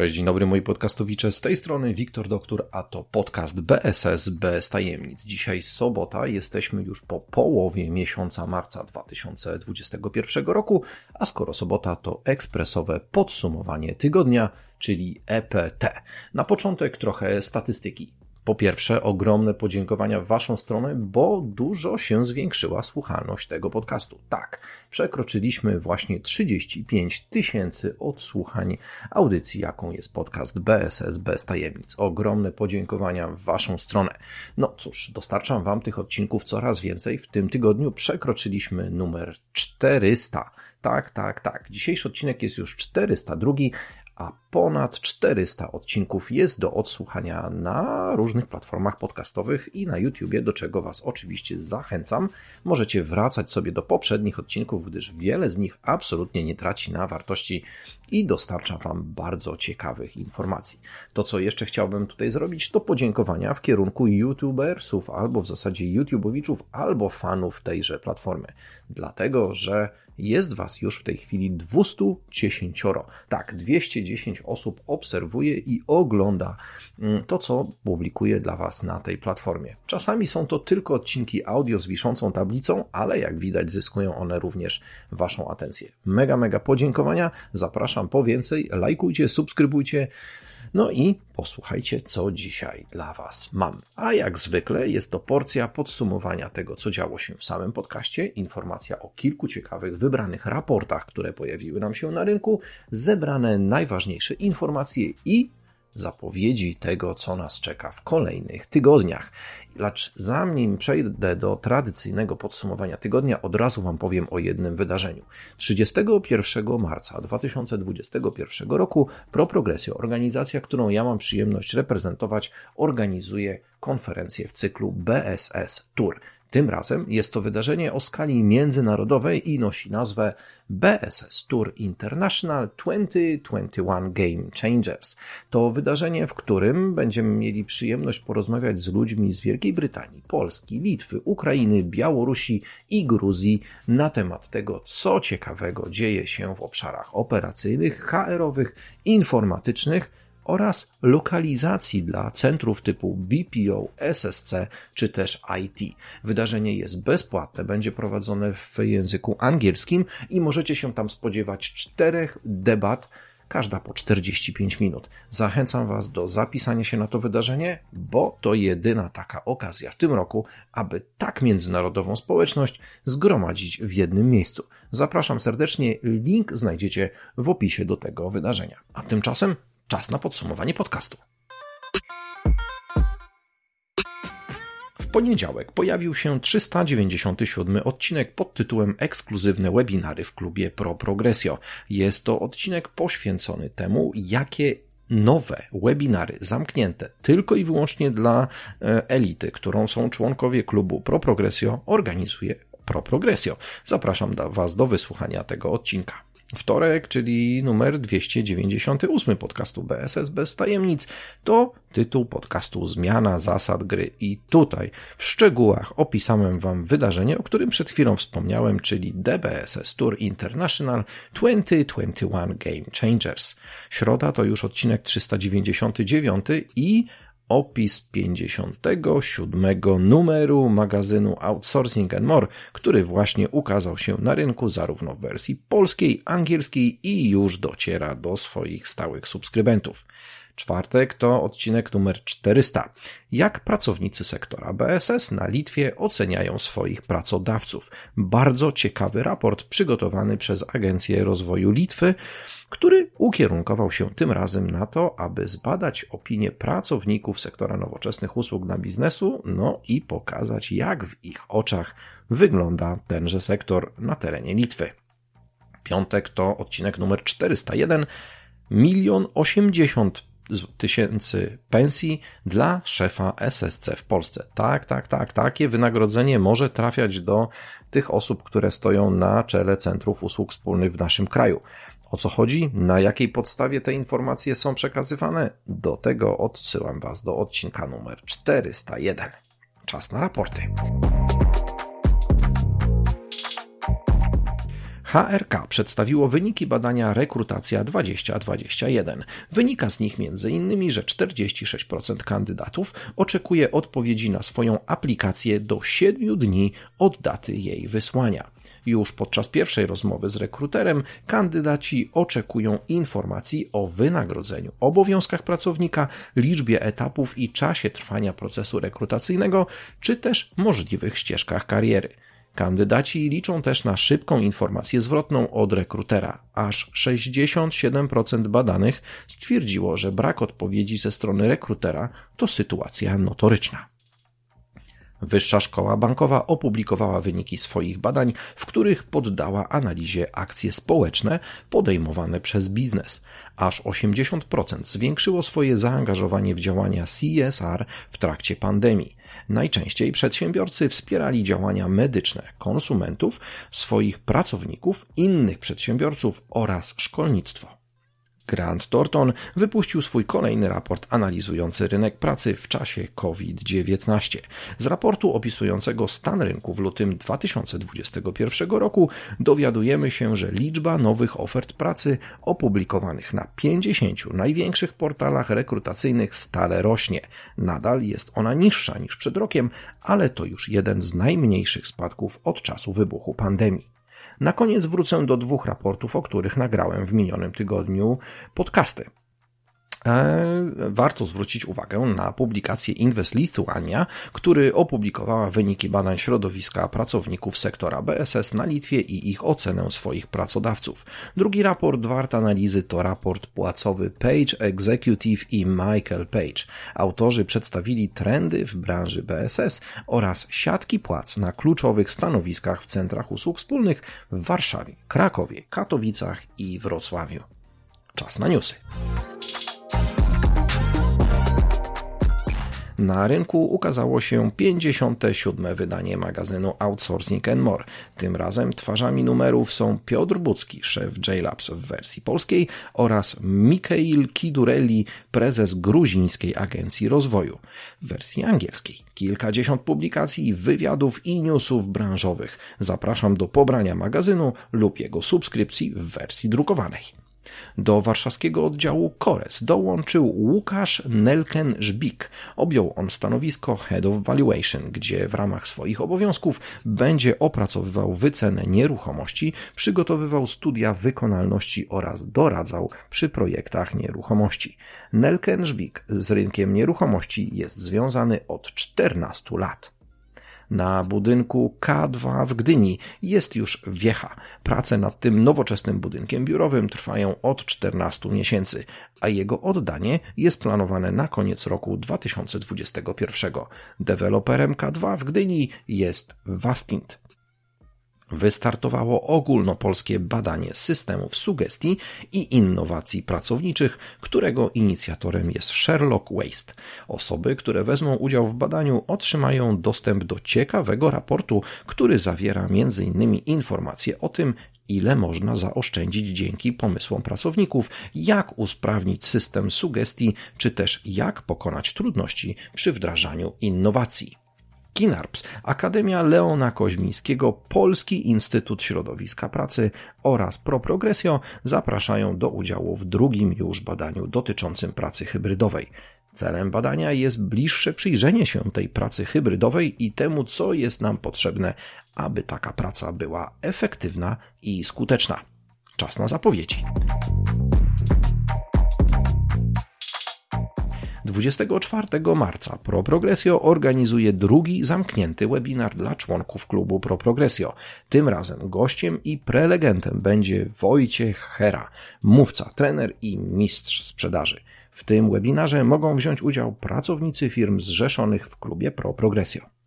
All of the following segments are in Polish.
Cześć, dzień dobry moi podcastowicze, z tej strony Wiktor Doktor, a to podcast BSS bez tajemnic. Dzisiaj sobota, jesteśmy już po połowie miesiąca marca 2021 roku, a skoro sobota to ekspresowe podsumowanie tygodnia, czyli EPT. Na początek trochę statystyki. Po pierwsze, ogromne podziękowania w Waszą stronę, bo dużo się zwiększyła słuchalność tego podcastu. Tak, przekroczyliśmy właśnie 35 tysięcy odsłuchań audycji, jaką jest podcast BSS bez tajemnic. Ogromne podziękowania w Waszą stronę. No cóż, dostarczam Wam tych odcinków coraz więcej. W tym tygodniu przekroczyliśmy numer 400. Tak, tak, tak. Dzisiejszy odcinek jest już 402, a ponad 400 odcinków jest do odsłuchania na różnych platformach podcastowych i na YouTubie, do czego Was oczywiście zachęcam. Możecie wracać sobie do poprzednich odcinków, gdyż wiele z nich absolutnie nie traci na wartości i dostarcza Wam bardzo ciekawych informacji. To, co jeszcze chciałbym tutaj zrobić, to podziękowania w kierunku YouTubersów, albo w zasadzie YouTubowiczów, albo fanów tejże platformy. Dlatego, że jest Was już w tej chwili 210. Tak, 210 osób obserwuje i ogląda mm, to, co publikuję dla Was na tej platformie. Czasami są to tylko odcinki audio z wiszącą tablicą, ale jak widać zyskują one również Waszą atencję. Mega, mega podziękowania. Zapraszam po więcej. Lajkujcie, subskrybujcie. No i posłuchajcie, co dzisiaj dla Was mam. A jak zwykle jest to porcja podsumowania tego, co działo się w samym podcaście, informacja o kilku ciekawych, wybranych raportach, które pojawiły nam się na rynku, zebrane najważniejsze informacje i zapowiedzi tego, co nas czeka w kolejnych tygodniach. Lecz zanim przejdę do tradycyjnego podsumowania tygodnia, od razu Wam powiem o jednym wydarzeniu. 31 marca 2021 roku ProProgresio, organizacja, którą ja mam przyjemność reprezentować, organizuje konferencję w cyklu BSS Tour. Tym razem jest to wydarzenie o skali międzynarodowej i nosi nazwę BSS Tour International 2021 Game Changers. To wydarzenie, w którym będziemy mieli przyjemność porozmawiać z ludźmi z Wielkiej Brytanii, Polski, Litwy, Ukrainy, Białorusi i Gruzji na temat tego, co ciekawego dzieje się w obszarach operacyjnych, HR-owych, informatycznych, oraz lokalizacji dla centrów typu BPO, SSC czy też IT. Wydarzenie jest bezpłatne, będzie prowadzone w języku angielskim i możecie się tam spodziewać czterech debat każda po 45 minut. Zachęcam Was do zapisania się na to wydarzenie, bo to jedyna taka okazja w tym roku, aby tak międzynarodową społeczność zgromadzić w jednym miejscu. Zapraszam serdecznie, link znajdziecie w opisie do tego wydarzenia. A tymczasem Czas na podsumowanie podcastu. W poniedziałek pojawił się 397 odcinek pod tytułem Ekskluzywne webinary w klubie Pro Progresio. Jest to odcinek poświęcony temu, jakie nowe webinary zamknięte tylko i wyłącznie dla e, elity, którą są członkowie klubu Pro Progresio, organizuje Pro Progresio. Zapraszam Was do wysłuchania tego odcinka. Wtorek, czyli numer 298 podcastu BSS bez tajemnic, to tytuł podcastu Zmiana zasad gry. I tutaj w szczegółach opisałem Wam wydarzenie, o którym przed chwilą wspomniałem, czyli DBSS Tour International 2021 Game Changers. Środa to już odcinek 399 i opis 57 numeru magazynu Outsourcing and More, który właśnie ukazał się na rynku zarówno w wersji polskiej, angielskiej i już dociera do swoich stałych subskrybentów. Czwartek to odcinek numer 400. Jak pracownicy sektora BSS na Litwie oceniają swoich pracodawców? Bardzo ciekawy raport przygotowany przez Agencję Rozwoju Litwy, który ukierunkował się tym razem na to, aby zbadać opinię pracowników sektora nowoczesnych usług dla biznesu, no i pokazać, jak w ich oczach wygląda tenże sektor na terenie Litwy. Piątek to odcinek numer 401 milion osiemdziesiąt tysięcy pensji dla szefa SSC w Polsce. Tak, tak, tak, takie wynagrodzenie może trafiać do tych osób, które stoją na czele centrów usług wspólnych w naszym kraju. O co chodzi? Na jakiej podstawie te informacje są przekazywane? Do tego odsyłam Was do odcinka numer 401. Czas na raporty. HRK przedstawiło wyniki badania Rekrutacja 2021. Wynika z nich m.in., że 46% kandydatów oczekuje odpowiedzi na swoją aplikację do 7 dni od daty jej wysłania. Już podczas pierwszej rozmowy z rekruterem kandydaci oczekują informacji o wynagrodzeniu, obowiązkach pracownika, liczbie etapów i czasie trwania procesu rekrutacyjnego, czy też możliwych ścieżkach kariery. Kandydaci liczą też na szybką informację zwrotną od rekrutera. Aż 67% badanych stwierdziło, że brak odpowiedzi ze strony rekrutera to sytuacja notoryczna. Wyższa Szkoła Bankowa opublikowała wyniki swoich badań, w których poddała analizie akcje społeczne podejmowane przez biznes. Aż 80% zwiększyło swoje zaangażowanie w działania CSR w trakcie pandemii. Najczęściej przedsiębiorcy wspierali działania medyczne konsumentów, swoich pracowników, innych przedsiębiorców oraz szkolnictwo. Grant Thornton wypuścił swój kolejny raport analizujący rynek pracy w czasie COVID-19. Z raportu opisującego stan rynku w lutym 2021 roku dowiadujemy się, że liczba nowych ofert pracy opublikowanych na 50 największych portalach rekrutacyjnych stale rośnie. Nadal jest ona niższa niż przed rokiem, ale to już jeden z najmniejszych spadków od czasu wybuchu pandemii. Na koniec wrócę do dwóch raportów, o których nagrałem w minionym tygodniu podcasty. E, warto zwrócić uwagę na publikację Invest Lithuania, który opublikowała wyniki badań środowiska pracowników sektora BSS na Litwie i ich ocenę swoich pracodawców. Drugi raport wart analizy to raport płacowy Page Executive i Michael Page. Autorzy przedstawili trendy w branży BSS oraz siatki płac na kluczowych stanowiskach w centrach usług wspólnych w Warszawie, Krakowie, Katowicach i Wrocławiu. Czas na newsy. Na rynku ukazało się 57. wydanie magazynu Outsourcing More. Tym razem twarzami numerów są Piotr Bucki, szef JLabs w wersji polskiej oraz Mikhail Kidurelli, prezes gruzińskiej agencji rozwoju w wersji angielskiej. Kilkadziesiąt publikacji, wywiadów i newsów branżowych. Zapraszam do pobrania magazynu lub jego subskrypcji w wersji drukowanej. Do warszawskiego oddziału Kores dołączył Łukasz Nelken-Żbik. Objął on stanowisko Head of Valuation, gdzie w ramach swoich obowiązków będzie opracowywał wycenę nieruchomości, przygotowywał studia wykonalności oraz doradzał przy projektach nieruchomości. Nelken-Żbik z rynkiem nieruchomości jest związany od 14 lat. Na budynku K2 w Gdyni jest już wiecha. Prace nad tym nowoczesnym budynkiem biurowym trwają od 14 miesięcy, a jego oddanie jest planowane na koniec roku 2021. Deweloperem K2 w Gdyni jest Vastint wystartowało ogólnopolskie badanie systemów sugestii i innowacji pracowniczych, którego inicjatorem jest Sherlock Waste. Osoby, które wezmą udział w badaniu, otrzymają dostęp do ciekawego raportu, który zawiera m.in. informacje o tym, ile można zaoszczędzić dzięki pomysłom pracowników, jak usprawnić system sugestii, czy też jak pokonać trudności przy wdrażaniu innowacji. KINARPS, Akademia Leona Koźmińskiego, Polski Instytut Środowiska Pracy oraz ProProgresio zapraszają do udziału w drugim już badaniu dotyczącym pracy hybrydowej. Celem badania jest bliższe przyjrzenie się tej pracy hybrydowej i temu, co jest nam potrzebne, aby taka praca była efektywna i skuteczna. Czas na zapowiedzi. 24 marca ProProgresio organizuje drugi zamknięty webinar dla członków klubu ProProgresio. Tym razem gościem i prelegentem będzie Wojciech Hera, mówca, trener i mistrz sprzedaży. W tym webinarze mogą wziąć udział pracownicy firm zrzeszonych w klubie ProProgresio.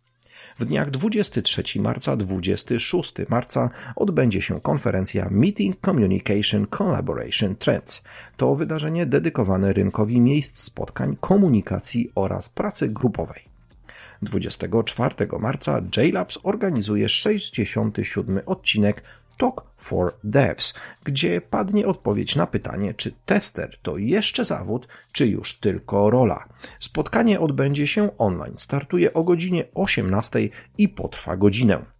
W dniach 23 marca 26 marca odbędzie się konferencja Meeting Communication Collaboration Trends. To wydarzenie dedykowane rynkowi miejsc spotkań, komunikacji oraz pracy grupowej. 24 marca JLabs organizuje 67 odcinek Talk for Devs, gdzie padnie odpowiedź na pytanie, czy tester to jeszcze zawód, czy już tylko rola. Spotkanie odbędzie się online, startuje o godzinie 18 i potrwa godzinę.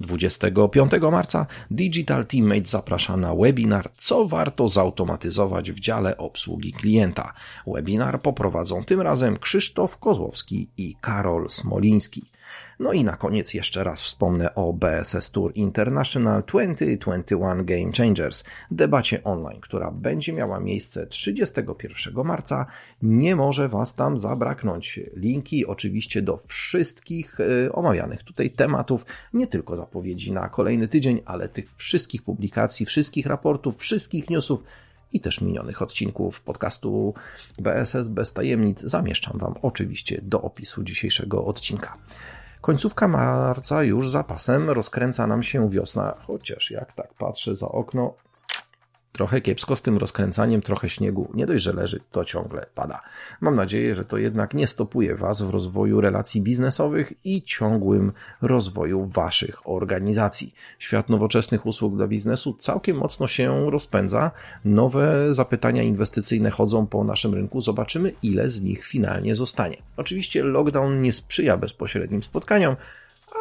25 marca Digital Teammate zaprasza na webinar Co warto zautomatyzować w dziale obsługi klienta. Webinar poprowadzą tym razem Krzysztof Kozłowski i Karol Smoliński. No i na koniec jeszcze raz wspomnę o BSS Tour International 2021 Game Changers, debacie online, która będzie miała miejsce 31 marca. Nie może Was tam zabraknąć. Linki oczywiście do wszystkich y, omawianych tutaj tematów, nie tylko zapowiedzi na kolejny tydzień, ale tych wszystkich publikacji, wszystkich raportów, wszystkich newsów i też minionych odcinków podcastu BSS bez tajemnic zamieszczam Wam oczywiście do opisu dzisiejszego odcinka. Końcówka marca już za pasem rozkręca nam się wiosna, chociaż jak tak patrzę za okno, Trochę kiepsko z tym rozkręcaniem, trochę śniegu. Nie dość, że leży, to ciągle pada. Mam nadzieję, że to jednak nie stopuje Was w rozwoju relacji biznesowych i ciągłym rozwoju Waszych organizacji. Świat nowoczesnych usług dla biznesu całkiem mocno się rozpędza. Nowe zapytania inwestycyjne chodzą po naszym rynku. Zobaczymy, ile z nich finalnie zostanie. Oczywiście lockdown nie sprzyja bezpośrednim spotkaniom,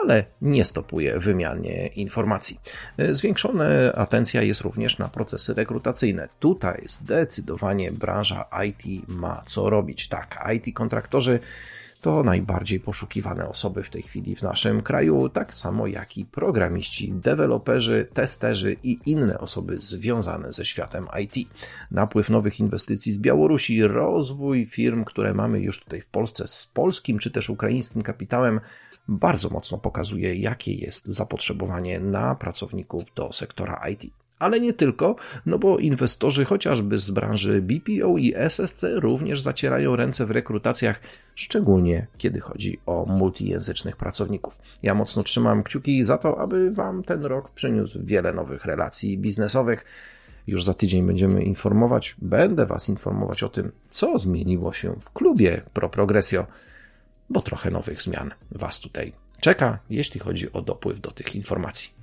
ale nie stopuje wymianie informacji. Zwiększona atencja jest również na procesy rekrutacyjne. Tutaj zdecydowanie branża IT ma co robić. Tak, IT kontraktorzy to najbardziej poszukiwane osoby w tej chwili w naszym kraju, tak samo jak i programiści, deweloperzy, testerzy i inne osoby związane ze światem IT. Napływ nowych inwestycji z Białorusi, rozwój firm, które mamy już tutaj w Polsce z polskim czy też ukraińskim kapitałem, bardzo mocno pokazuje, jakie jest zapotrzebowanie na pracowników do sektora IT. Ale nie tylko, no bo inwestorzy chociażby z branży BPO i SSC również zacierają ręce w rekrutacjach, szczególnie kiedy chodzi o multijęzycznych pracowników. Ja mocno trzymam kciuki za to, aby Wam ten rok przyniósł wiele nowych relacji biznesowych. Już za tydzień będziemy informować, będę Was informować o tym, co zmieniło się w klubie Pro Progressio bo trochę nowych zmian Was tutaj czeka, jeśli chodzi o dopływ do tych informacji.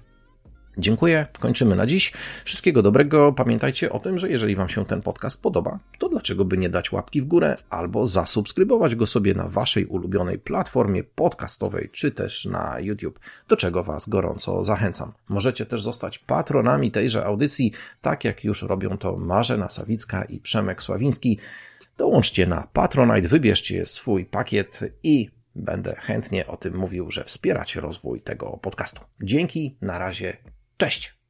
Dziękuję, kończymy na dziś. Wszystkiego dobrego. Pamiętajcie o tym, że jeżeli Wam się ten podcast podoba, to dlaczego by nie dać łapki w górę albo zasubskrybować go sobie na Waszej ulubionej platformie podcastowej czy też na YouTube, do czego Was gorąco zachęcam. Możecie też zostać patronami tejże audycji, tak jak już robią to Marzena Sawicka i Przemek Sławiński. Dołączcie na Patronite, wybierzcie swój pakiet i będę chętnie o tym mówił, że wspieracie rozwój tego podcastu. Dzięki, na razie, cześć!